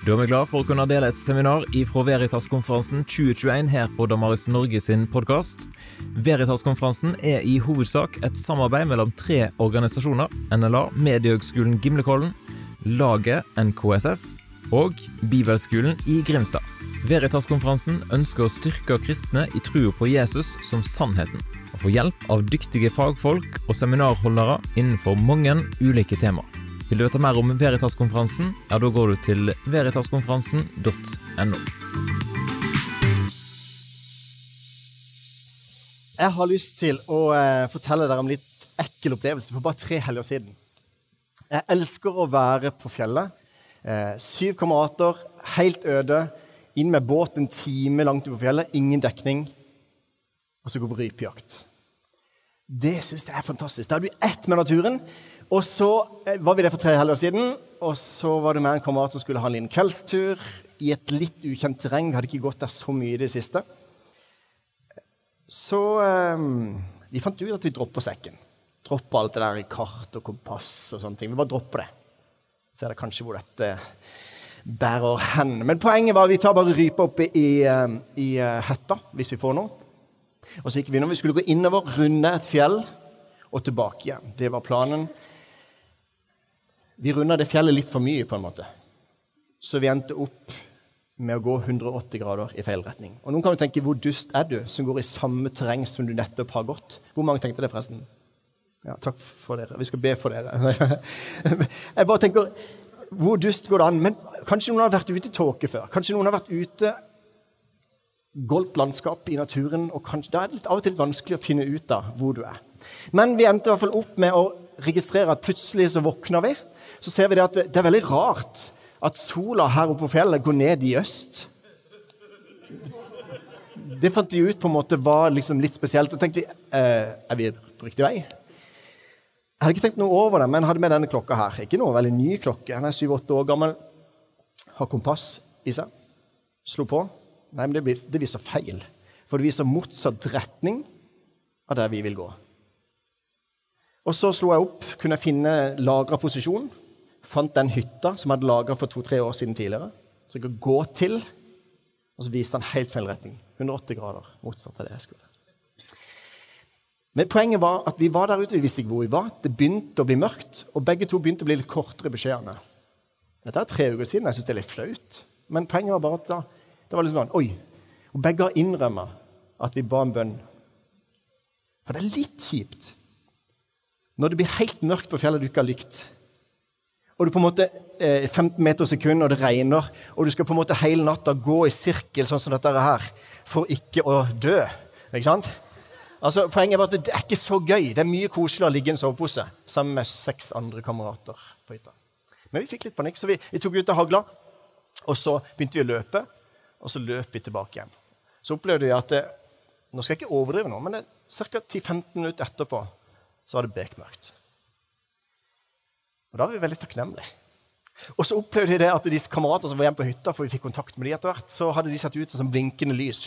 Da er vi glad for å kunne dele et seminar ifra Veritas-konferansen 2021 her på Damaris Norge sin podkast. Veritas-konferansen er i hovedsak et samarbeid mellom tre organisasjoner. NLA, Mediehøgskolen Gimlekollen, Laget NKSS og Bibelskolen i Grimstad. Veritas-konferansen ønsker å styrke kristne i trua på Jesus som sannheten, og få hjelp av dyktige fagfolk og seminarholdere innenfor mange ulike temaer. Vil du vite mer om Veritas-konferansen, ja, da går du til veritaskonferansen.no. Jeg har lyst til å eh, fortelle dere om litt ekkel opplevelse for bare tre helger siden. Jeg elsker å være på fjellet. Eh, syv kamerater, helt øde. Inn med båt en time langt ute på fjellet, ingen dekning. Og så gå på rypejakt. Det syns jeg er fantastisk. Da er du ett med naturen. Og så eh, var vi der for tre helger siden, og så var det med en kamerat som skulle ha en liten kveldstur i et litt ukjent terreng. Vi hadde ikke gått der så mye i det siste. Så eh, vi fant ut at vi dropper sekken. Dropper alt det der i kart og kompass og sånne ting. Vi bare dropper det. Så er det kanskje hvor dette bærer hen. Men poenget var at vi tar bare rypa opp i, i hetta hvis vi får noe. Og så gikk vi når vi skulle gå innover, runde et fjell og tilbake igjen. Det var planen vi runda det fjellet litt for mye, på en måte. Så vi endte opp med å gå 180 grader i feil retning. Og Noen kan jo tenke hvor dust er du som går i samme terreng som du nettopp har gått? Hvor mange tenkte det, forresten? Ja, takk for dere. Vi skal be for dere. Jeg bare tenker Hvor dust går det an? Men kanskje noen har vært ute i tåke før? Kanskje noen har vært ute goldt landskap i naturen, og kanskje, da er det litt, av og til vanskelig å finne ut av hvor du er. Men vi endte i hvert fall opp med å registrere at plutselig så våkna vi så ser vi det at det er veldig rart at sola her oppe på fjellet går ned i øst. Det fant de ut på en måte var liksom litt spesielt. Og tenkte eh, er vi på riktig vei. Jeg hadde ikke tenkt noe over det, men hadde med denne klokka her. Ikke noe veldig ny klokke. Den er syv-åtte år gammel. Har kompass i seg. Slo på. Nei, men det, blir, det viser feil. For det viser motsatt retning av der vi vil gå. Og så slo jeg opp, kunne jeg finne lagra posisjon fant den hytta som hadde laga for to-tre år siden tidligere. Så jeg kunne gå til, og så viste han helt feil retning. 180 grader motsatt av det jeg skulle. Men poenget var at vi var der ute, vi visste ikke hvor vi var. Det begynte å bli mørkt, og begge to begynte å bli litt kortere beskjedene. Dette er tre uker siden. Jeg syns det er litt flaut. Men poenget var bare at da, det var liksom sånn Oi! Og begge har innrømma at vi ba en bønn. For det er litt kjipt når det blir helt mørkt på fjellet du ikke har lykt og du på en måte eh, 15 meter sekund, og det regner, og du skal på en måte hele natta gå i sirkel sånn som dette her, for ikke å dø. Ikke sant? Altså, Poenget er bare at det er ikke så gøy. Det er mye koseligere å ligge i en sovepose sammen med seks andre kamerater på hytta. Men vi fikk litt panikk, så vi, vi tok ut av hagla, og så begynte vi å løpe. Og så løp vi tilbake igjen. Så opplevde vi at det, Nå skal jeg ikke overdrive nå, men ca. 10-15 minutter etterpå så var det bekmørkt. Og Da var vi veldig takknemlige. Og så opplevde jeg det at disse kameratene som var hjemme på hytta, for vi fikk kontakt med de etter hvert, så hadde de satt ut som blinkende lys.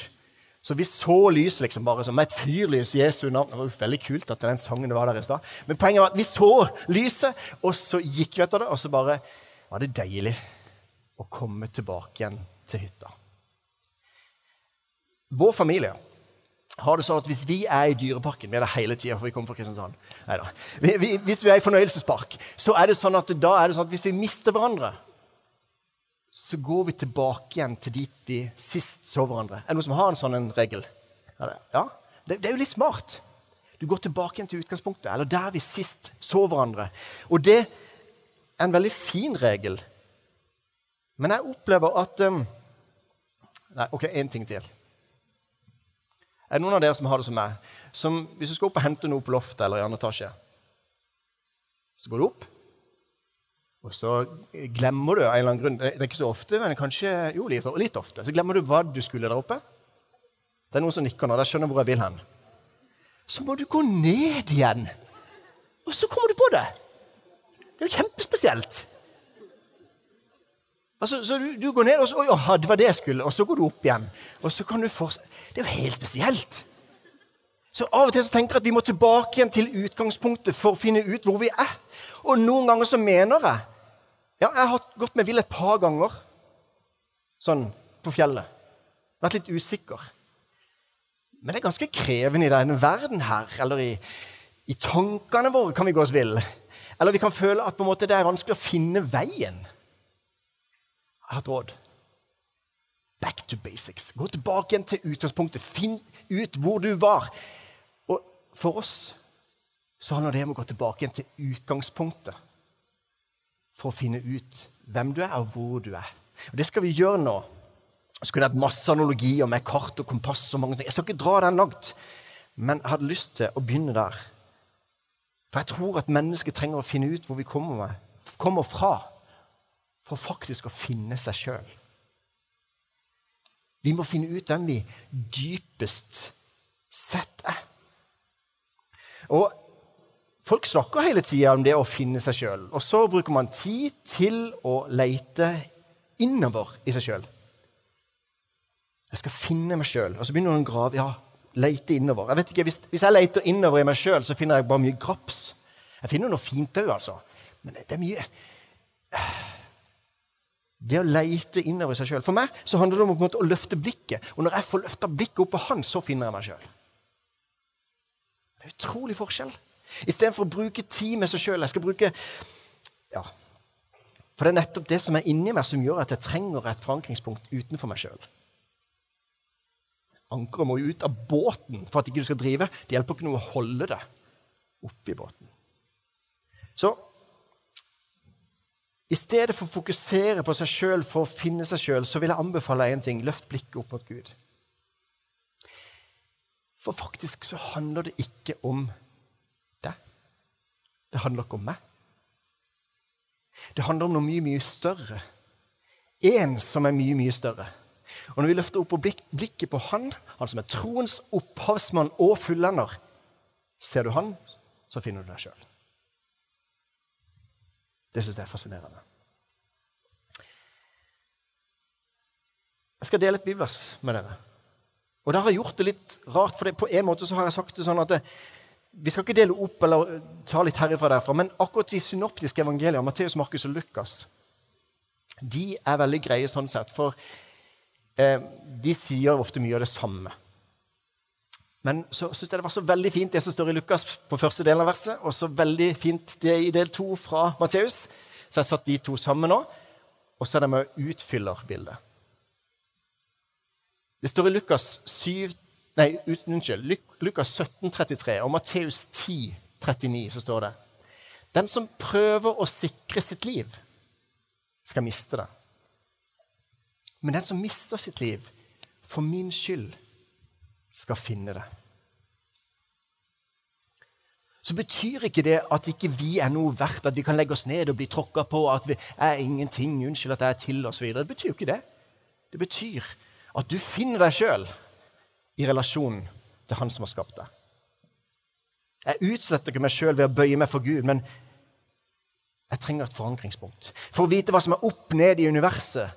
Så vi så lyset liksom bare som et fyrlys i Jesu navn. Det var jo veldig kult at den sangen var der i stad. Men poenget var at vi så lyset, og så gikk vi etter det, og så bare var det deilig å komme tilbake igjen til hytta. Vår familie har det sånn at hvis vi er i Dyreparken Vi er der hele tida, for vi kommer fra Kristiansand. Neida. Hvis vi er i fornøyelsespark, så er det sånn at da er det sånn at hvis vi mister hverandre, så går vi tilbake igjen til dit vi sist så hverandre. Er det noen som har en sånn en regel? Ja, det, det er jo litt smart. Du går tilbake igjen til utgangspunktet, eller der vi sist så hverandre. Og det er en veldig fin regel. Men jeg opplever at um, Nei, OK, én ting til. Er det noen av dere som har det som meg? Som, hvis du skal opp og hente noe på loftet eller i andre etasje, så går du opp, og så glemmer du av en eller annen grunn Det er ikke så ofte, men kanskje jo, litt, ofte. Så glemmer du hva du skulle der oppe. Det er noen som nikker nå. Jeg skjønner hvor jeg vil hen. Så må du gå ned igjen. Og så kommer du på det. Det er jo kjempespesielt. Altså, så du, du, går ned, og så Oi, det var det jeg skulle. Og så går du opp igjen. Og så kan du fortsette. Det er jo helt spesielt. Så av og til så tenker jeg at vi må tilbake igjen til utgangspunktet for å finne ut hvor vi er. Og noen ganger så mener jeg Ja, jeg har gått meg vill et par ganger. sånn på fjellet. Vært litt usikker. Men det er ganske krevende i denne verden her, eller i, i tankene våre, kan vi gå oss vill. Eller vi kan føle at det er vanskelig å finne veien. Jeg har hatt råd. Back to basics. Gå tilbake igjen til utgangspunktet. Finn ut hvor du var. Og for oss så handler det om å gå tilbake igjen til utgangspunktet for å finne ut hvem du er, og hvor du er. Og Det skal vi gjøre nå. Så kunne jeg hatt masse analogier med kart og kompass. og mange ting. Jeg skal ikke dra den langt, men jeg hadde lyst til å begynne der. For jeg tror at mennesket trenger å finne ut hvor vi kommer, med, kommer fra, for faktisk å finne seg sjøl. Vi må finne ut hvem vi dypest sett er. Og Folk snakker hele tida om det å finne seg sjøl, og så bruker man tid til å leite innover i seg sjøl. Jeg skal finne meg sjøl. Og så begynner man å grave. Ja, leite innover. Jeg vet ikke, hvis, hvis jeg leter innover i meg sjøl, så finner jeg bare mye graps. Jeg finner noe fint òg, altså. Men det er mye Det å leite innover seg sjøl For meg så handler det om måte, å løfte blikket. Og når jeg får løfta blikket opp på Han, så finner jeg meg sjøl. Det er utrolig forskjell. Istedenfor å bruke tid med seg sjøl. Jeg skal bruke Ja. For det er nettopp det som er inni meg, som gjør at jeg trenger et forankringspunkt utenfor meg sjøl. Ankeret må jo ut av båten for at ikke du skal drive. Det hjelper ikke noe å holde det oppi båten. Så i stedet for å fokusere på seg sjøl for å finne seg sjøl, så vil jeg anbefale én ting. Løft blikket opp mot Gud. For faktisk så handler det ikke om deg. Det handler ikke om meg. Det handler om noe mye, mye større. En som er mye, mye større. Og når vi løfter opp blikket på Han, han som er troens opphavsmann og fullender, ser du Han, så finner du deg sjøl. Det syns jeg er fascinerende. Jeg skal dele et bibelvers med dere. Og det har jeg gjort det litt rart, for på en måte så har jeg sagt det sånn at det, vi skal ikke dele opp eller ta litt herifra og derfra, men akkurat de synoptiske evangeliene, Matteus, Markus og Lukas, de er veldig greie sånn sett. For Eh, de sier ofte mye av det samme. Men så syns jeg det var så veldig fint det som står i Lukas på første delen av verset, og så veldig fint det i del to fra Matteus. Så jeg satt de to sammen nå, og så er det med å utfylle bildet. Det står i Lukas 7, nei, unnskyld, Lukas 17, 33 og Matteus 10, 39, så står det Den som prøver å sikre sitt liv, skal miste det. Men den som mister sitt liv for min skyld, skal finne det. Så betyr ikke det at ikke vi er noe verdt, at vi kan legge oss ned og bli tråkka på, at vi er ingenting, unnskyld at jeg er til, osv. Det betyr jo ikke det. Det betyr at du finner deg sjøl i relasjon til Han som har skapt deg. Jeg utsletter ikke meg sjøl ved å bøye meg for Gud, men jeg trenger et forankringspunkt. For å vite hva som er opp ned i universet,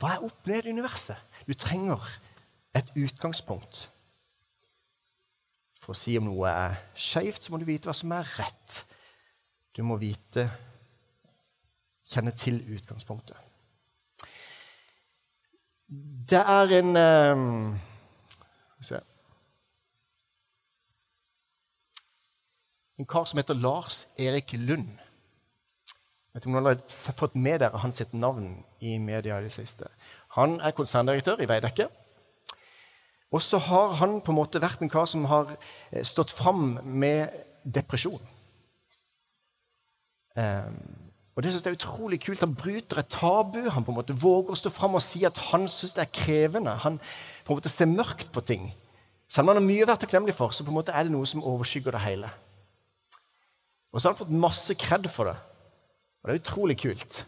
hva er opp ned i universet? Du trenger et utgangspunkt. For å si om noe er skeivt, så må du vite hva som er rett. Du må vite Kjenne til utgangspunktet. Det er en um, se. En kar som heter Lars Erik Lund. Vet ikke om noen har fått med dere hans navn i media i det siste. Han er konserndirektør i Veidekke. Og så har han på en måte vært en kar som har eh, stått fram med depresjon. Um, og det synes jeg er utrolig kult. Han bryter et tabu. Han på en måte våger å stå fram og si at han syns det er krevende. Han på en måte ser mørkt på ting. Selv om han har mye å være takknemlig for, så på en måte er det noe som overskygger det hele. Og så har han fått masse kred for det. Og det er utrolig kult.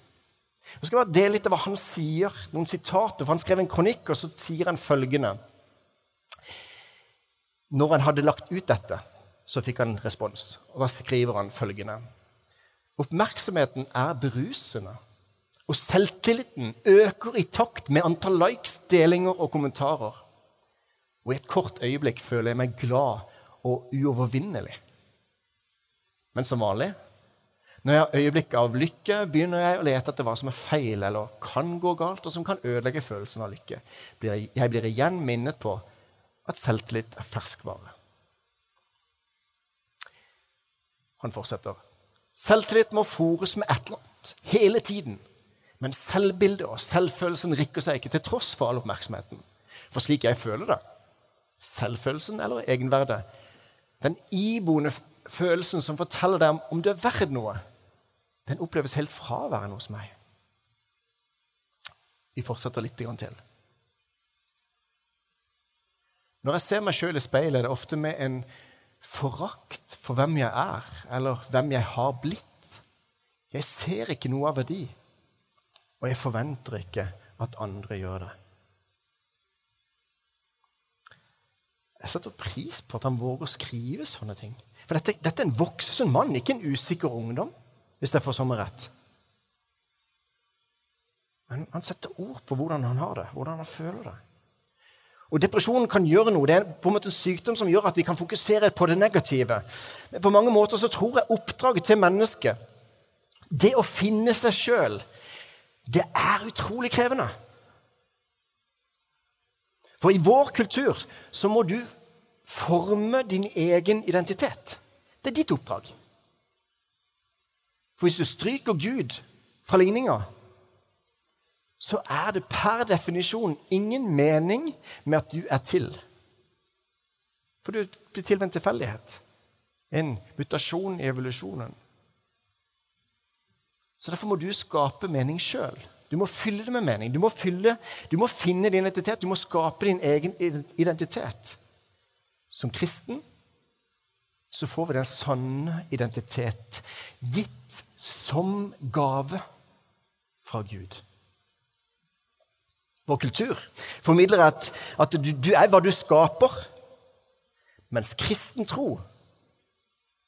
Jeg skal bare dele litt av hva han sier, noen sitater. for Han skrev en kronikk, og så sier han følgende Når han hadde lagt ut dette, så fikk han respons. Og da skriver han følgende Oppmerksomheten er berusende, og selvtilliten øker i takt med antall likes, delinger og kommentarer. Og i et kort øyeblikk føler jeg meg glad og uovervinnelig. Men som vanlig Når jeg har øyeblikk av lykke, begynner jeg å lete etter hva som er feil eller kan gå galt, og som kan ødelegge følelsen av lykke. Jeg blir igjen minnet på at selvtillit er ferskvare. Han fortsetter. Selvtillit må fòres med et eller annet hele tiden. Men selvbildet og selvfølelsen rikker seg ikke til tross for all oppmerksomheten. For slik jeg føler det, selvfølelsen eller egenverdet, den iboende følelsen som forteller deg om du er verd noe, den oppleves helt fraværende hos meg. Vi fortsetter litt til. Når jeg ser meg sjøl i speilet, er det ofte med en forakt for hvem jeg er, eller hvem jeg har blitt. Jeg ser ikke noe av verdi, og jeg forventer ikke at andre gjør det. Jeg setter pris på at han våger å skrive sånne ting. For dette, dette er en voksen mann, ikke en usikker ungdom hvis jeg får sånn rett. Men han setter ord på hvordan han har det, hvordan han føler det. Og Depresjonen kan gjøre noe. Det er på en måte en sykdom som gjør at vi kan fokusere på det negative. Men på mange måter så tror jeg oppdraget til mennesket, det å finne seg sjøl, det er utrolig krevende. For i vår kultur så må du forme din egen identitet. Det er ditt oppdrag. For hvis du stryker Gud fra ligninga, så er det per definisjon ingen mening med at du er til. For du blir til ved en tilfeldighet. En mutasjon i evolusjonen. Så Derfor må du skape mening sjøl. Du må fylle det med mening. Du må, fylle, du må finne din identitet. Du må skape din egen identitet. Som kristen så får vi den sanne identitet gitt som gave fra Gud. Vår kultur formidler at, at du, du, er hva du skaper, mens kristen tro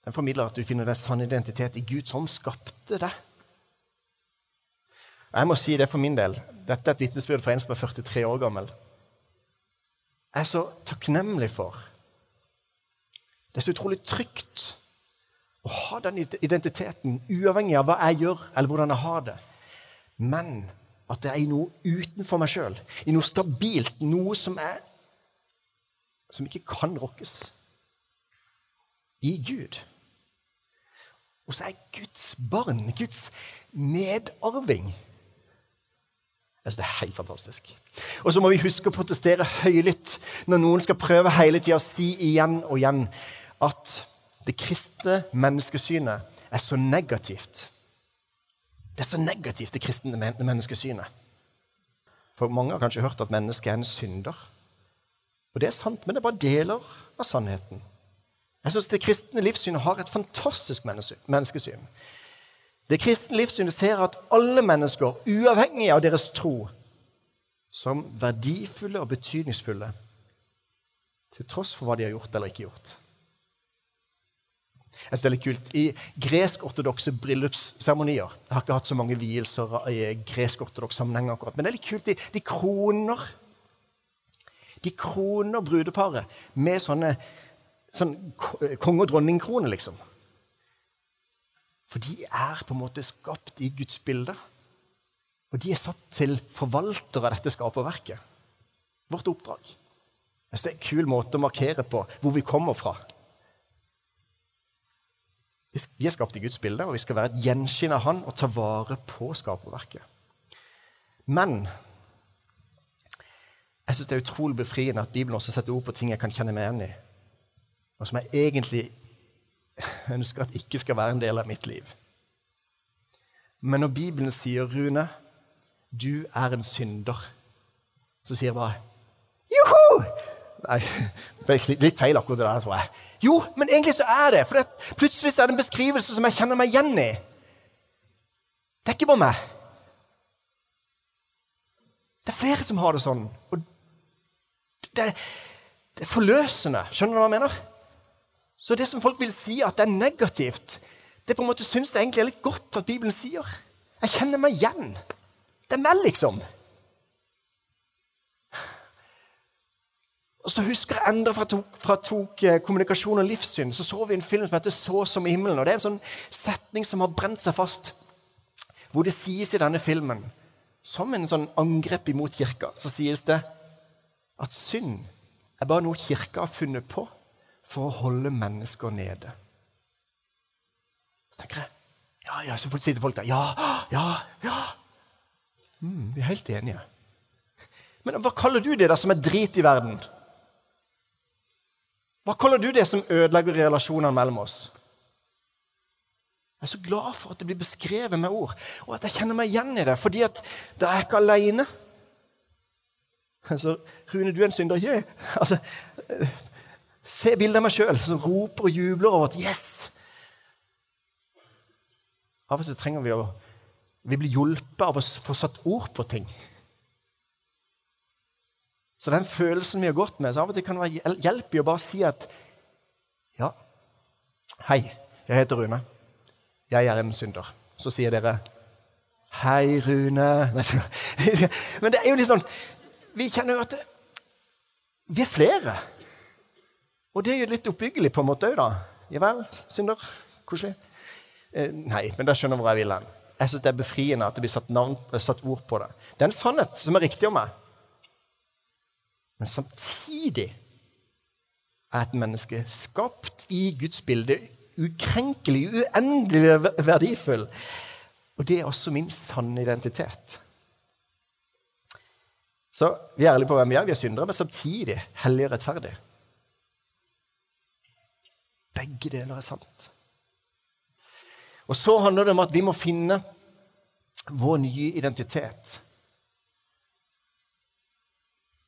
den formidler at du finner den sann identitet i Gud som skapte deg. Jeg må si det for min del. Dette er et vitnesbyrd fra en som er 43 år gammel. Jeg er så takknemlig for det er så utrolig trygt å ha den identiteten, uavhengig av hva jeg gjør, eller hvordan jeg har det. Men at det er i noe utenfor meg sjøl, i noe stabilt, noe som er som ikke kan rokkes. I Gud. Og så er Guds barn, Guds medarving. Altså, det er helt fantastisk. Og så må vi huske å protestere høylytt når noen skal prøve hele tida å si igjen og igjen at det kristne menneskesynet er så negativt. Det er så negativt, det kristne menneskesynet. For mange har kanskje hørt at mennesket er en synder. Og det er sant, men det er bare deler av sannheten. Jeg syns det kristne livssynet har et fantastisk menneskesyn. Det kristne livssynet ser at alle mennesker, uavhengig av deres tro, som verdifulle og betydningsfulle, til tross for hva de har gjort eller ikke gjort. Jeg synes det er litt kult. I gresk-ortodokse bryllupsseremonier Jeg har ikke hatt så mange vielser i gresk-ortodoks sammenheng akkurat, men det er litt kult. De, de kroner De kroner brudeparet med sånne sånn konge- og dronningkroner, liksom. For de er på en måte skapt i Guds bilde. Og de er satt til forvaltere av dette skaperverket. Vårt oppdrag. Synes Det er en kul måte å markere på hvor vi kommer fra. Vi er skapt i Guds bilde, og vi skal være et gjenskinn av Han og ta vare på skaperverket. Men jeg syns det er utrolig befriende at Bibelen også setter ord på ting jeg kan kjenne meg igjen i, og som jeg egentlig ønsker at ikke skal være en del av mitt liv. Men når Bibelen sier, 'Rune, du er en synder', så sier jeg bare 'Joho!' Nei, litt feil akkurat det der, tror jeg. Jo, men egentlig så er det. For det, plutselig er det en beskrivelse som jeg kjenner meg igjen i. Det er ikke bare meg. Det er flere som har det sånn. Og det, det er forløsende. Skjønner du hva jeg mener? Så det som folk vil si at det er negativt, det på en måte syns jeg egentlig er litt godt at Bibelen sier. Jeg kjenner meg igjen. Det er meg, liksom. Og så husker jeg enda fra tok, fra tok eh, kommunikasjon og livssyn, så så vi en film som heter 'Så som i himmelen'. og Det er en sånn setning som har brent seg fast. Hvor det sies i denne filmen, som en sånn angrep imot kirka, så sies det at synd er bare noe kirka har funnet på for å holde mennesker nede. Så tenker jeg ja, ja, så sitter folk der. Ja, ja, ja. Mm, vi er helt enige. Men hva kaller du det da som er drit i verden? Hva kaller du det som ødelegger relasjonene mellom oss? Jeg er så glad for at det blir beskrevet med ord, og at jeg kjenner meg igjen i det. fordi at da er jeg ikke aleine. Altså, Rune, du er en synder. Yeah. Altså, se bildet av meg sjøl som roper og jubler over at 'yes'. Av og til trenger vi å vi blir hjulpet av å få satt ord på ting. Så den følelsen vi har gått med, så av og til kan det være hjelp i å bare si at Ja, hei, jeg heter Rune. Jeg er en synder. Så sier dere Hei, Rune. Men det er jo litt sånn Vi kjenner jo at vi er flere. Og det er jo litt oppbyggelig på en måte òg, da. Ja vel, synder. Koselig. Eh, nei, men da skjønner hvor jeg vil hen. Jeg syns det er befriende at det blir satt, navn, satt ord på det. Det er en sannhet som er riktig om meg. Men samtidig er et menneske skapt i Guds bilde, ukrenkelig, uendelig verdifull. Og det er også min sanne identitet. Så vi er ærlige på hvem vi er. Vi er syndere, men samtidig hellige og rettferdige. Begge deler er sant. Og så handler det om at vi må finne vår nye identitet.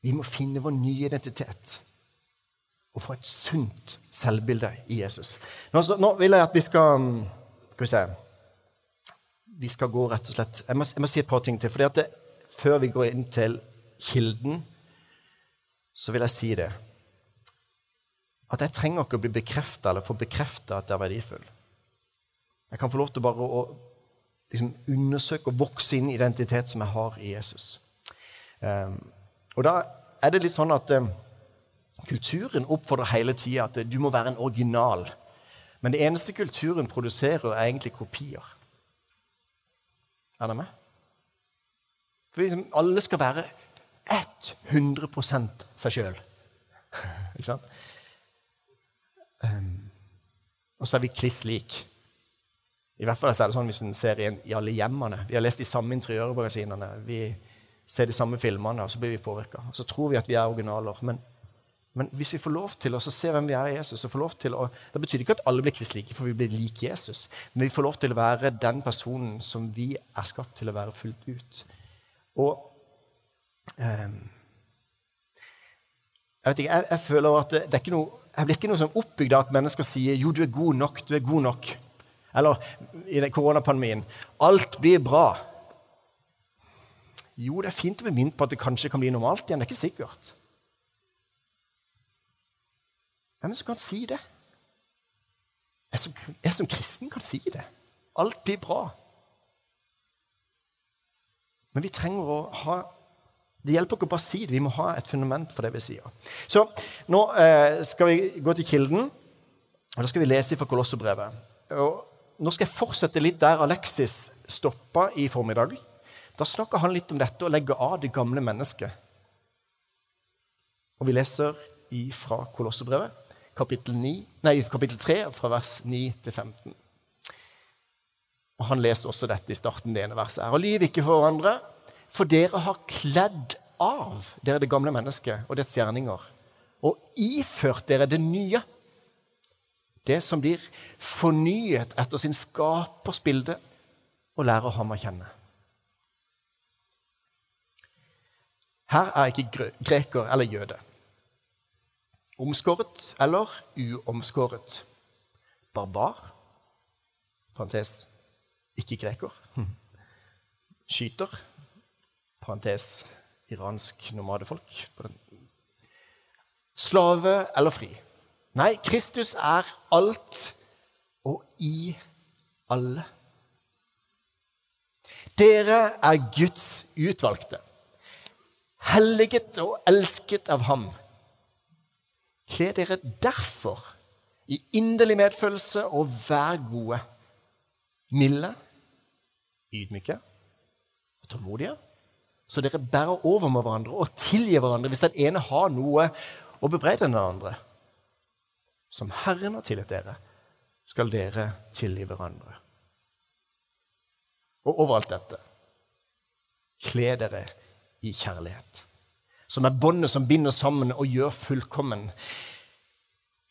Vi må finne vår nye identitet og få et sunt selvbilde i Jesus. Nå, nå vil jeg at vi skal Skal vi se Vi skal gå rett og slett Jeg må, jeg må si et par ting til. det, Før vi går inn til kilden, så vil jeg si det At jeg trenger ikke å bli bekrefta eller få bekrefta at jeg er verdifull. Jeg kan få lov til bare å liksom, undersøke og vokse inn identitet som jeg har i Jesus. Um, og da er det litt sånn at eh, kulturen oppfordrer hele tida at du må være en original. Men det eneste kulturen produserer, er egentlig kopier. Er dere med? For liksom, alle skal være 100 seg sjøl. Ikke sant? Um, og så er vi kliss lik. I hvert fall er det sånn hvis en ser i, i alle hjemmene. Vi har lest de samme interiørmagasinene. Vi se de samme filmene, og så blir vi påvirka. Så tror vi at vi er originaler. Men, men, hvis vi får lov til å se hvem vi er i Jesus og får lov til å, Det betyr ikke at alle blir like, for vi blir lik Jesus. Men vi får lov til å være den personen som vi er skapt til å være fullt ut. Og eh, jeg vet ikke, jeg, jeg, føler at det, det er ikke noe, jeg blir ikke noe sånn oppbygd av at mennesker sier 'jo, du er god nok', du er god nok. Eller i koronapandemien 'alt blir bra'. Jo, det er fint å bli minnet på at det kanskje kan bli normalt igjen. Det er ikke sikkert. Hvem som kan si det? Jeg som, jeg som kristen kan si det. Alt blir bra. Men vi trenger å ha Det hjelper ikke å bare si det. Vi må ha et fundament for det vi sier. Så nå eh, skal vi gå til kilden, og da skal vi lese fra Kolosserbrevet. Nå skal jeg fortsette litt der Alexis stoppa i formiddag. Da snakker han litt om dette å legge av det gamle mennesket. Og vi leser fra Kolossebrevet, kapittel, 9, nei, kapittel 3, fra vers 9 til 15. Og Han leste også dette i starten det ene verset. her. Og lyv ikke for hverandre, for dere har kledd av dere det gamle mennesket og dets gjerninger, og iført dere det nye. Det som blir fornyet etter sin skapers bilde, og lærer ham å kjenne. Her er ikke greker eller jøde. Omskåret eller uomskåret. Barbar, parentes ikke greker. Hm. Skyter, parentes iransk nomadefolk. Slave eller fri. Nei, Kristus er alt og i alle. Dere er Guds utvalgte helliget og elsket av ham. Kle dere derfor i inderlig medfølelse og vær gode, milde, ydmyke og tålmodige, så dere bærer over med hverandre og tilgir hverandre hvis den ene har noe å bebreide den andre. Som Herren har tilgitt dere, skal dere tilgi hverandre. Og overalt dette kle dere i kjærlighet, som er båndet som binder sammen og gjør fullkommen.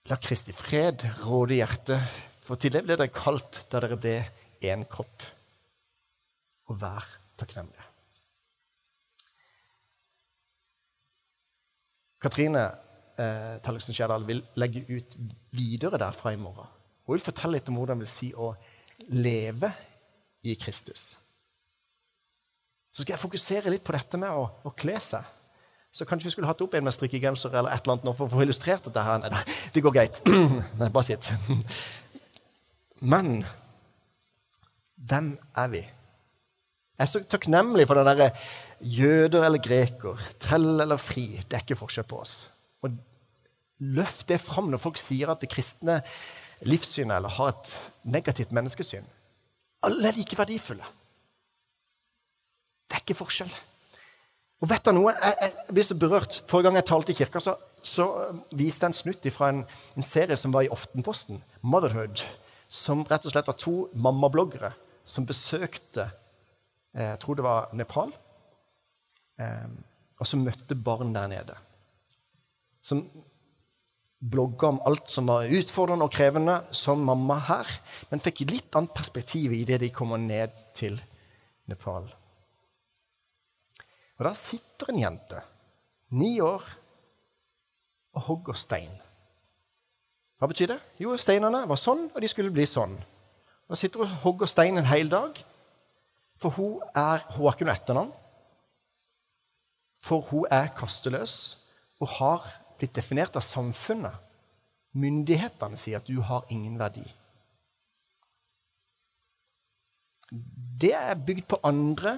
La Kristi fred råde hjertet, for til det ble dere kalt da dere ble én kropp. Og vær takknemlige. Katrine eh, Talleksen Skjerdal vil legge ut videre derfra i morgen. Hun vil fortelle litt om hvordan det vil si å leve i Kristus. Så skal jeg fokusere litt på dette med å, å kle seg. Så kanskje vi skulle hatt opp en med strikkegenser eller et eller annet nå for å få illustrert dette. her. Nei, det går greit. Nei, bare sitt. Men hvem er vi? Jeg er så takknemlig for den derre jøder eller greker, trell eller fri. Det er ikke forskjell på oss. Og Løft det fram når folk sier at det kristne livssynet eller har et negativt menneskesyn. Alle er like verdifulle. Det er ikke forskjell. Og vet du noe? Jeg, jeg blir så berørt. Forrige gang jeg talte i kirka, så, så viste jeg en snutt fra en, en, serie som var i Oftenposten, Motherhood, som rett og slett var to mammabloggere som besøkte eh, jeg tror det var Nepal, eh, og som møtte barn der nede. Som blogga om alt som var utfordrende og krevende som mamma her, men fikk litt annet perspektiv i det de kommer ned til Nepal. Og Der sitter en jente, ni år, og hogger stein. Hva betyr det? Jo, steinene var sånn, og de skulle bli sånn. Da sitter hun og hogger stein en hel dag, for hun, er, hun har ikke noe etternavn. For hun er kasteløs og har blitt definert av samfunnet. Myndighetene sier at du har ingen verdi. Det er bygd på andre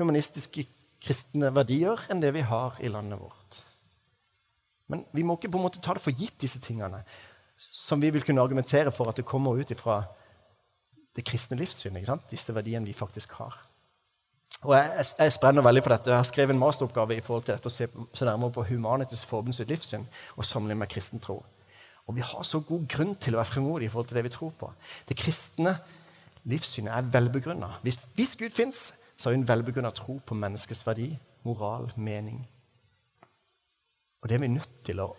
humanistiske kristne verdier enn det vi har i landet vårt. Men vi må ikke på en måte ta det for gitt, disse tingene, som vi vil kunne argumentere for at det kommer ut ifra det kristne livssynet. Disse verdiene vi faktisk har. Og jeg, jeg sprenner veldig for dette. Jeg har skrevet en masteroppgave i forhold til dette, å se, se nærmere på Humanitisk Forbunds livssyn og sammenligne med kristen tro. Og vi har så god grunn til å være frimodige i forhold til det vi tror på. Det kristne livssynet er velbegrunna. Hvis, hvis Gud fins, så har vi en velbegrunna tro på menneskets verdi, moral, mening. Og det er vi nødt til å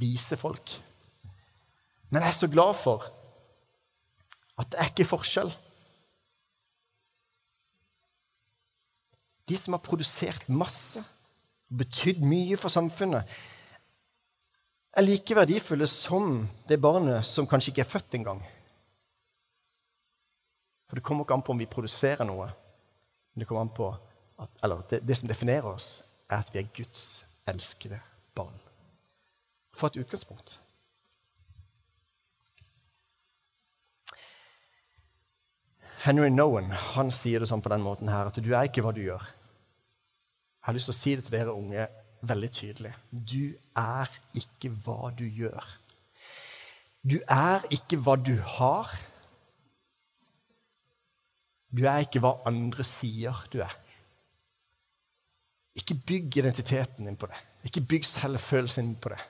vise folk. Men jeg er så glad for at det er ikke forskjell de som har produsert masse betydd mye for samfunnet, er like verdifulle som det barnet som kanskje ikke er født engang. For det kommer ikke an på om vi produserer noe, men det kommer an på at, eller det, det som definerer oss, er at vi er Guds elskede barn. For et utgangspunkt. Henry Nowen han sier det sånn på den måten her, at du er ikke hva du gjør. Jeg har lyst til å si det til dere unge veldig tydelig. Du er ikke hva du gjør. Du er ikke hva du har. Du er ikke hva andre sier du er. Ikke bygg identiteten din på det. Ikke bygg selvfølelsen din på det.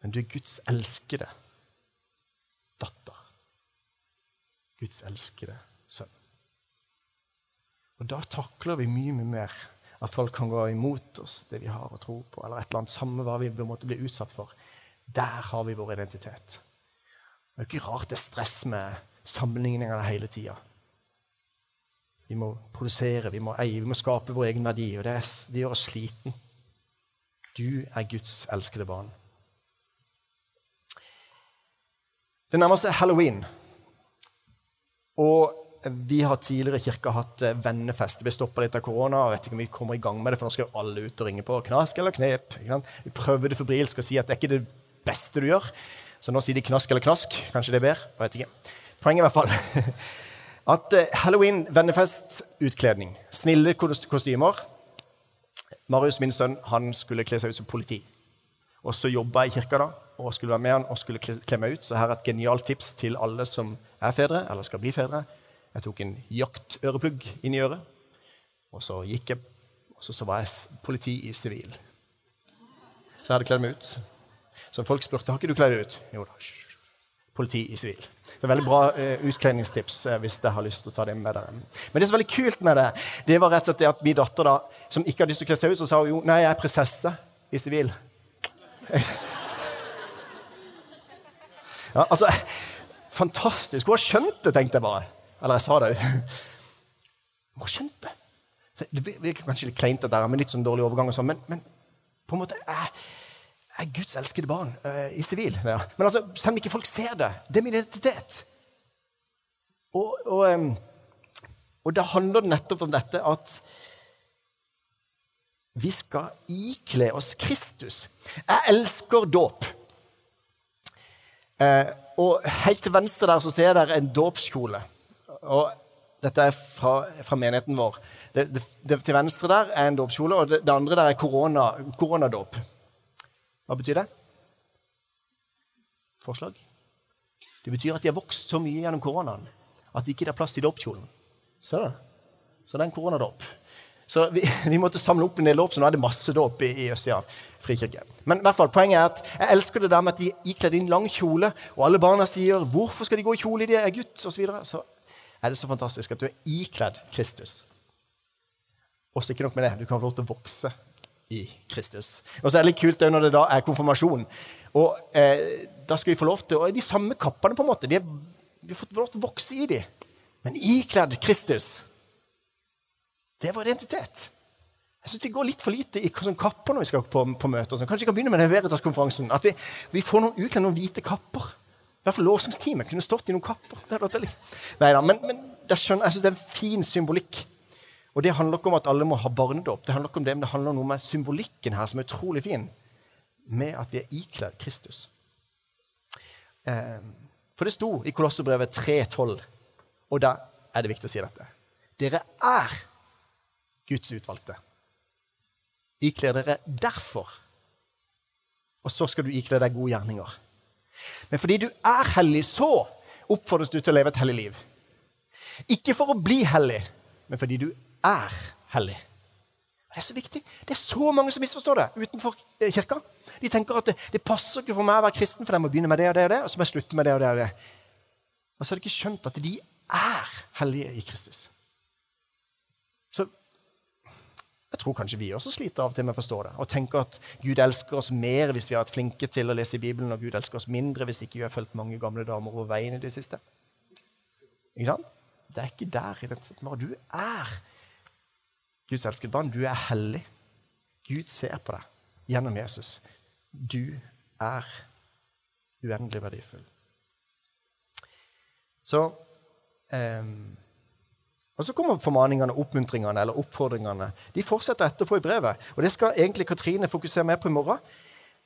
Men du er Guds elskede datter. Guds elskede sønn. Og Da takler vi mye, mye mer at folk kan gå imot oss, det vi har å tro på, eller et eller annet samme hva vi måtte bli utsatt for. Der har vi vår identitet. Det er ikke rart det er stress med sammenligninger hele tida. Vi må produsere, vi må eie, vi må skape vår egen verdi, og det, er, det gjør oss sliten. Du er Guds elskede barn. Det nærmer seg halloween. Og vi har tidligere i kirka hatt vennefest. Det Vi stoppa litt av korona. og vet ikke om vi kommer i gang med det, for Nå skal jo alle ut og ringe på knask eller knep. Vi prøvde febrilsk å si at det er ikke det beste du gjør. Så nå sier de knask eller knask. Kanskje det er bedre? Jeg vet ikke. Poenget i hvert fall at eh, halloween, vennefest, utkledning. Snille kostymer. Marius, min sønn, han skulle kle seg ut som politi. Og så jobba jeg i kirka da, og skulle være med han og skulle kle meg ut. Så her er et genialt tips til alle som er fedre, eller skal bli fedre. Jeg tok en jaktøreplugg inn i øret, og så gikk jeg, og så, så var jeg politi i sivil. Så jeg hadde kledd meg ut. Så folk spurte har ikke du kledd deg ut. Jo da. Politi i sivil. Det er veldig bra eh, utkledningstips eh, hvis dere har lyst til å ta det med dere. Men det som er veldig kult med det, det var rett og slett det at min datter, da, som ikke hadde lyst til å kle seg ut, så sa hun jo nei, jeg er prinsesse i sivil. Ja, altså, Fantastisk. Hun har skjønt det, tenkte jeg bare. Eller jeg sa det òg. Hun har skjønt det. Det virker kanskje litt kleint, dette, med litt sånn dårlig overgang, og sånn, men, men, på en måte er, Guds elskede barn uh, i sivil. Ja. Men altså, selv om ikke folk ser det, det er min identitet. Og, og, og da handler det nettopp om dette at vi skal ikle oss Kristus. Jeg elsker dåp. Eh, og helt til venstre der så ser jeg der en dåpskjole. Og dette er fra, fra menigheten vår. Det, det, det, til venstre der er en dåpskjole, og det, andre der er korona, koronadåp. Hva betyr det? Forslag? Det betyr at de har vokst så mye gjennom koronaen at det ikke er plass til dåpskjolen. Ser du? Så det er en koronadåp. Så vi, vi, måtte samle opp en del dåp, så nå er det masse dåp i, i Østsida frikirke. Men i hvert fall, poenget er at jeg elsker det der med at de er ikledd inn lang kjole, og alle barna sier 'Hvorfor skal de gå i kjole? De er gutt', osv. Så, videre. så er det så fantastisk at du er ikledd Kristus. Og ikke nok med det, du kan få lov til å vokse i Kristus. Og så er det litt kult når det da er konfirmasjon. Og eh, Da skal vi få lov til Og de samme kappene, på en måte. Er, vi har fått lov til å vokse i dem. Men ikledd Kristus. Det er vår identitet. Jeg synes Vi går litt for lite i sånn kapper når vi skal på, på møter. Så kanskje vi kan begynne med den Veritas-konferansen. At vi, vi får noen ukledd noen hvite kapper. I hvert fall lovsangsteamet kunne stått i noen kapper. Det hadde Neida, men, men jeg syns det er en fin symbolikk. Og det handler ikke om at alle må ha barnedåp, det handler ikke om det, men det handler om noe med symbolikken her som er utrolig fin, med at vi er ikledd Kristus. Eh, for det sto i Kolosserbrevet 3,12, og da er det viktig å si dette. Dere er Guds utvalgte. Ikler dere derfor. Og så skal du ikle deg gode gjerninger. Men fordi du er hellig, så oppfordres du til å leve et hellig liv. Ikke for å bli hellig, men fordi du er hellig. Det er så viktig. Det er så mange som misforstår det utenfor eh, kirka. De tenker at det, det passer ikke for meg å være kristen, for jeg må begynne med det og det og det, og så må jeg slutte med det og det og det. Og så har de ikke skjønt at de er hellige i Kristus. Så jeg tror kanskje vi også sliter av og til med å forstå det. Og tenker at Gud elsker oss mer hvis vi har vært flinke til å lese i Bibelen, og Gud elsker oss mindre hvis ikke vi har fulgt mange gamle damer over veien i det siste. Ikke sant? Det er ikke der i den vår. Du er Guds elskede barn. Du er hellig. Gud ser på deg gjennom Jesus. Du er uendelig verdifull. Så eh, og Så kommer formaningene, oppmuntringene eller oppfordringene. De fortsetter etterpå i brevet. Og Det skal egentlig Katrine fokusere mer på i morgen.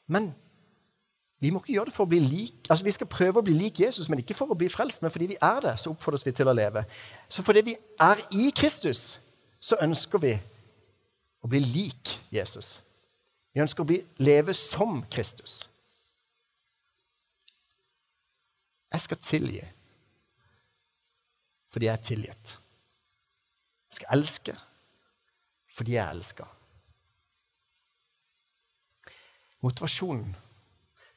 Men vi må ikke gjøre det for å bli lik, altså vi skal prøve å bli lik Jesus, men ikke for å bli frelst. Men fordi vi er det, så oppfordres vi til å leve. Så fordi vi er i Kristus, så ønsker vi å bli lik Jesus. Vi ønsker å bli, leve som Kristus. Jeg skal tilgi fordi jeg er tilgitt. Jeg skal elske fordi jeg elsker. Motivasjonen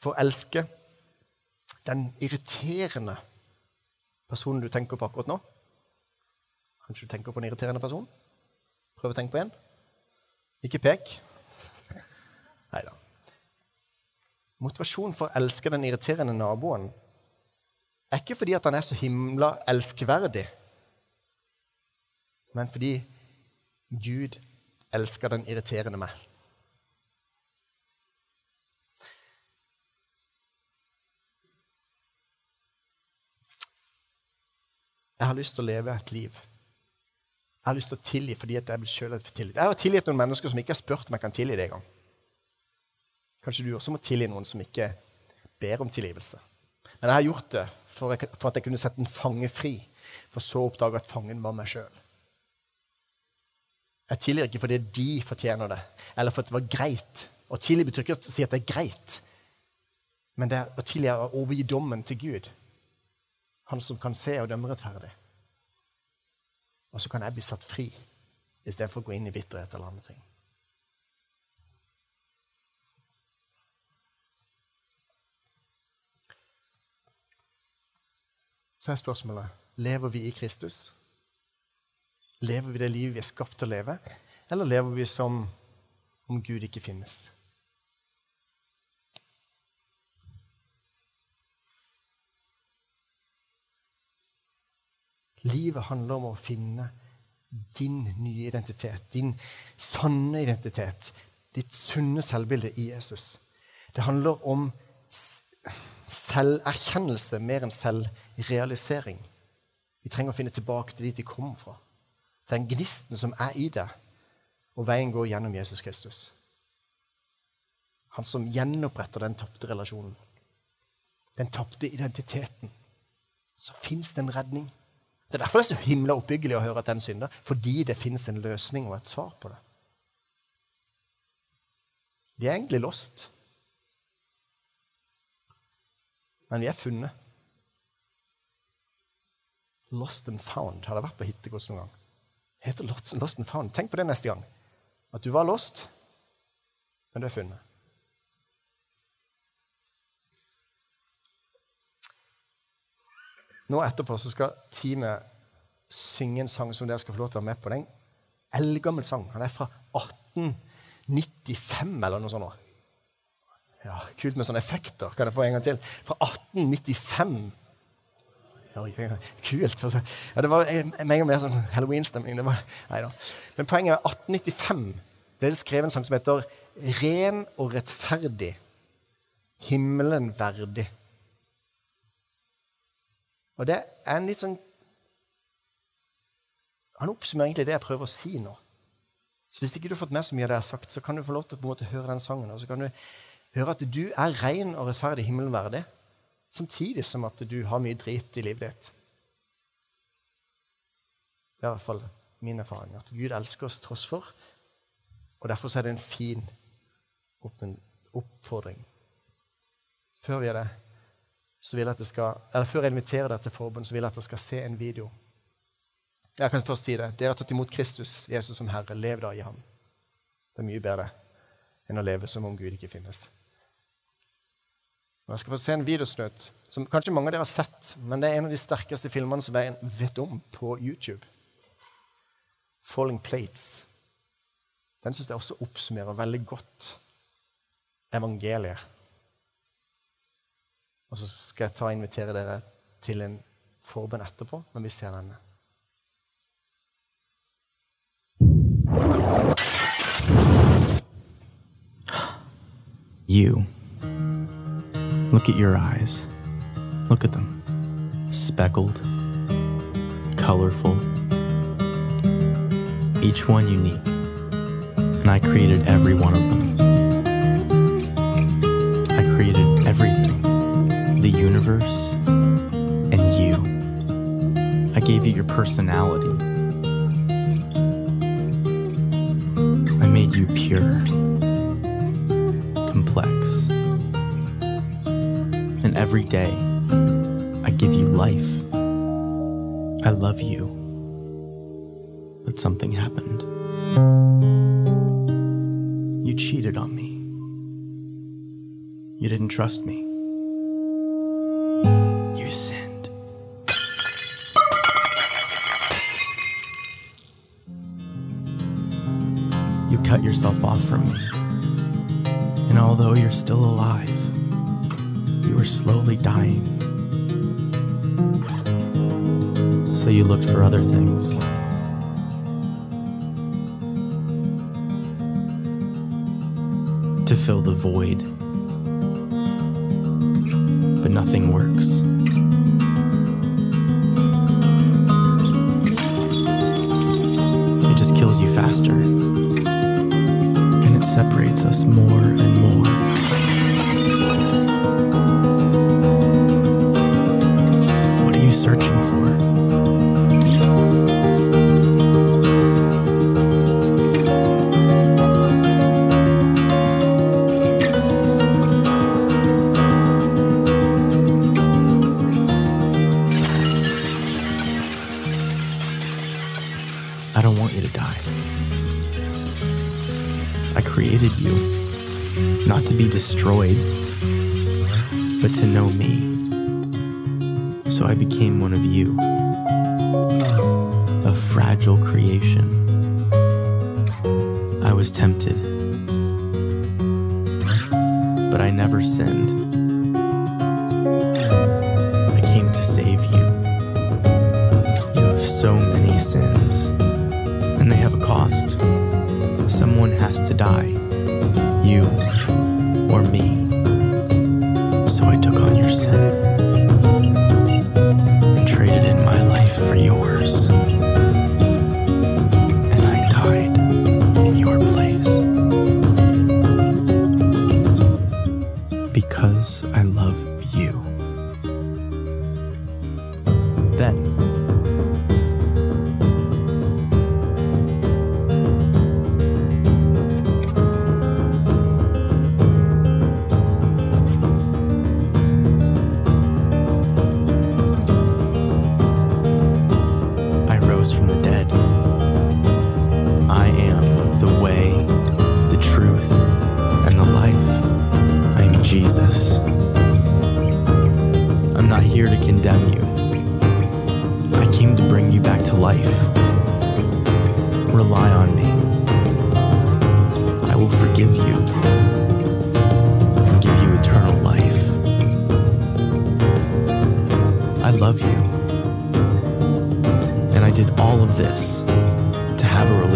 for å elske den irriterende personen du tenker på akkurat nå Kanskje du tenker på en irriterende person? Prøv å tenke på en. Ikke pek. Nei da. Motivasjonen for å elske den irriterende naboen er ikke fordi at han er så himla elskverdig men fordi Gud elsker den irriterende meg. Jeg har lyst til å leve et liv. Jeg har lyst til å tilgi fordi jeg vil selv har tilgitt. Jeg har tilgitt noen mennesker som ikke har spurt om jeg kan tilgi det engang. Kanskje du også må tilgi noen som ikke ber om tilgivelse. Men jeg har gjort det for, at jeg kunne sette en fange fri, for så å oppdage at fangen var meg sjøl. Jeg tilgir ikke fordi de fortjener det, eller fordi det var greit. Å tilgi betyr ikke å si at det er greit, men det er å tilgi å overgi dommen til Gud. Han som kan se og dømme rettferdig. Og så kan jeg bli satt fri istedenfor å gå inn i bitterhet eller andre ting. Så er spørsmålet lever vi i Kristus. Lever vi det livet vi er skapt til å leve, eller lever vi som om Gud ikke finnes? Livet handler om å finne din nye identitet, din sanne identitet, ditt sunne selvbilde i Jesus. Det handler om selverkjennelse mer enn selvrealisering. Vi trenger å finne tilbake til dit de kom fra. Den gnisten som er i deg, og veien går gjennom Jesus Kristus. Han som gjenoppretter den tapte relasjonen, den tapte identiteten. Så fins det en redning. Det er derfor det er så himla oppbyggelig å høre at den synder. Fordi det fins en løsning og et svar på det. De er egentlig lost. Men vi er funnet. Lost and found. Har det vært på hittegods noen gang? Heter heter lost and found. Tenk på det neste gang. At du var lost, men du er funnet. Nå etterpå så skal teamet synge en sang som dere skal få lov til å være med på. Det er en eldgammel sang. Han er fra 1895 eller noe sånt. Ja, Kult med sånne effekter. Kan jeg få en gang til? Fra 1895. Kult. Altså, ja, det var en gang mer sånn halloween-stemning. Men poenget er 1895 ble det skrevet en sang som heter 'Ren og rettferdig, himmelen verdig'. Og det er en litt sånn Han oppsummerer egentlig det jeg prøver å si nå. Så Hvis ikke du har fått med så mye av det jeg har sagt, så kan du få lov til å på en måte høre den sangen. Og så kan du høre at du er ren og rettferdig himmelen verdig, samtidig som at du har mye drit i livet ditt. Det er i hvert fall min erfaring. At Gud elsker oss tross for. Og derfor er det en fin oppfordring. Før vi gjør det, så vil jeg at jeg skal, eller Før jeg inviterer deg til forbund, så vil jeg at dere skal se en video. Jeg kan først si det. Dere har tatt imot Kristus, Jesus som Herre. Lev da i ham. Det er mye bedre enn å leve som om Gud ikke finnes. Og jeg skal få se en videosnutt som kanskje mange av dere har sett, men det er en av de sterkeste filmene som jeg vet om på YouTube. 'Falling Plates'. Den syns jeg også oppsummerer veldig godt evangeliet og så skal jeg ta og invitere dere til en forbønn etterpå, når vi ser denne. You. Look at your eyes. Look at them. Speckled, colorful, each one unique. And I created every one of them. I created everything universe, and you. I gave you your personality. I made you pure, complex. And every day, I give you life. I love you. But something happened. You cheated on me. You didn't trust me. Yourself off from me. And although you're still alive, you were slowly dying. So you looked for other things. To fill the void. But nothing works. Someone has to die, you or me.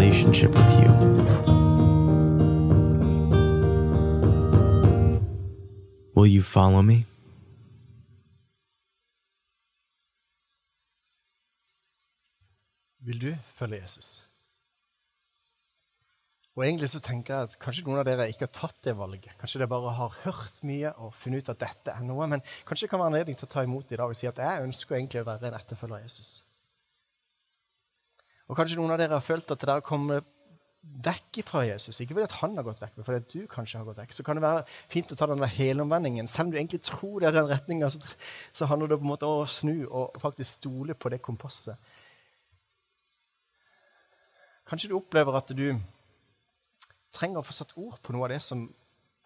Relationship with you. Will you follow me? Vil du følge Jesus? Og egentlig så tenker jeg at Kanskje noen av dere ikke har tatt det valget. Kanskje dere bare har hørt mye og funnet ut at dette er noe. Men kanskje det kan være anledning til å ta imot i dag og si at jeg ønsker egentlig å være en etterfølger av Jesus. Og kanskje noen av dere har følt at dere har kommet vekk fra Jesus. Ikke fordi at han har gått vekk, men fordi at du kanskje har gått vekk. Så kan det være fint å ta den der helomvendingen. Selv om du egentlig tror det er den retninga, så, så handler det på en måte om å snu og faktisk stole på det kompasset. Kanskje du opplever at du trenger å få satt ord på noe av det som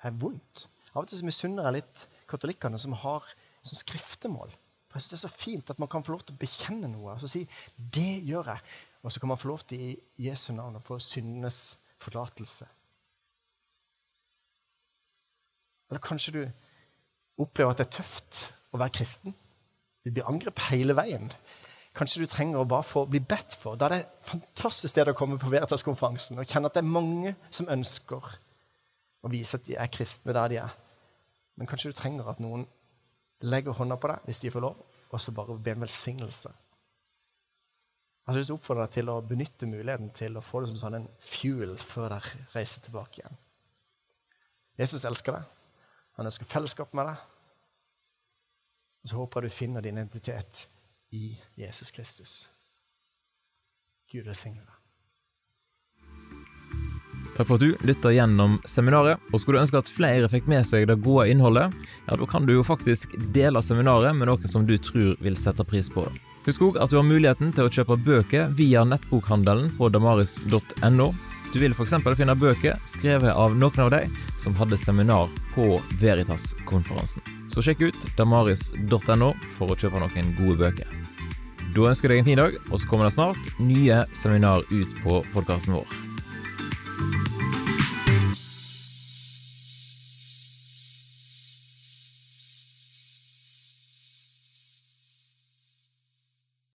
er vondt. Av og til misunner jeg litt katolikkene som har sånn skriftemål. For jeg synes Det er så fint at man kan få lov til å bekjenne noe og altså si 'det gjør jeg'. Og så kan man få lov til i Jesu navn å få syndenes forlatelse. Eller kanskje du opplever at det er tøft å være kristen. Du blir angrepet hele veien. Kanskje du trenger å bare få bli bedt for. Da er det et fantastisk sted å komme på Veritas-konferansen og kjenne at det er mange som ønsker å vise at de er kristne der de er. Men kanskje du trenger at noen legger hånda på deg hvis de får lov, og så bare be en velsignelse. Jeg har lyst til å oppfordre deg til å benytte muligheten til å få det som sånn en fuel før dere reiser tilbake igjen. Jesus elsker deg. Han ønsker fellesskap med deg. Og så håper jeg du finner din identitet i Jesus Kristus. Gud velsigne deg. Takk for at du lytta gjennom seminaret. Og skulle du ønske at flere fikk med seg det gode innholdet, ja, da kan du jo faktisk dele seminaret med noen som du tror vil sette pris på det. Husk òg at du har muligheten til å kjøpe bøker via nettbokhandelen på damaris.no. Du vil f.eks. finne bøker skrevet av noen av de som hadde seminar på Veritas-konferansen. Så sjekk ut damaris.no for å kjøpe noen gode bøker. Da ønsker jeg deg en fin dag, og så kommer det snart nye seminar ut på podkasten vår.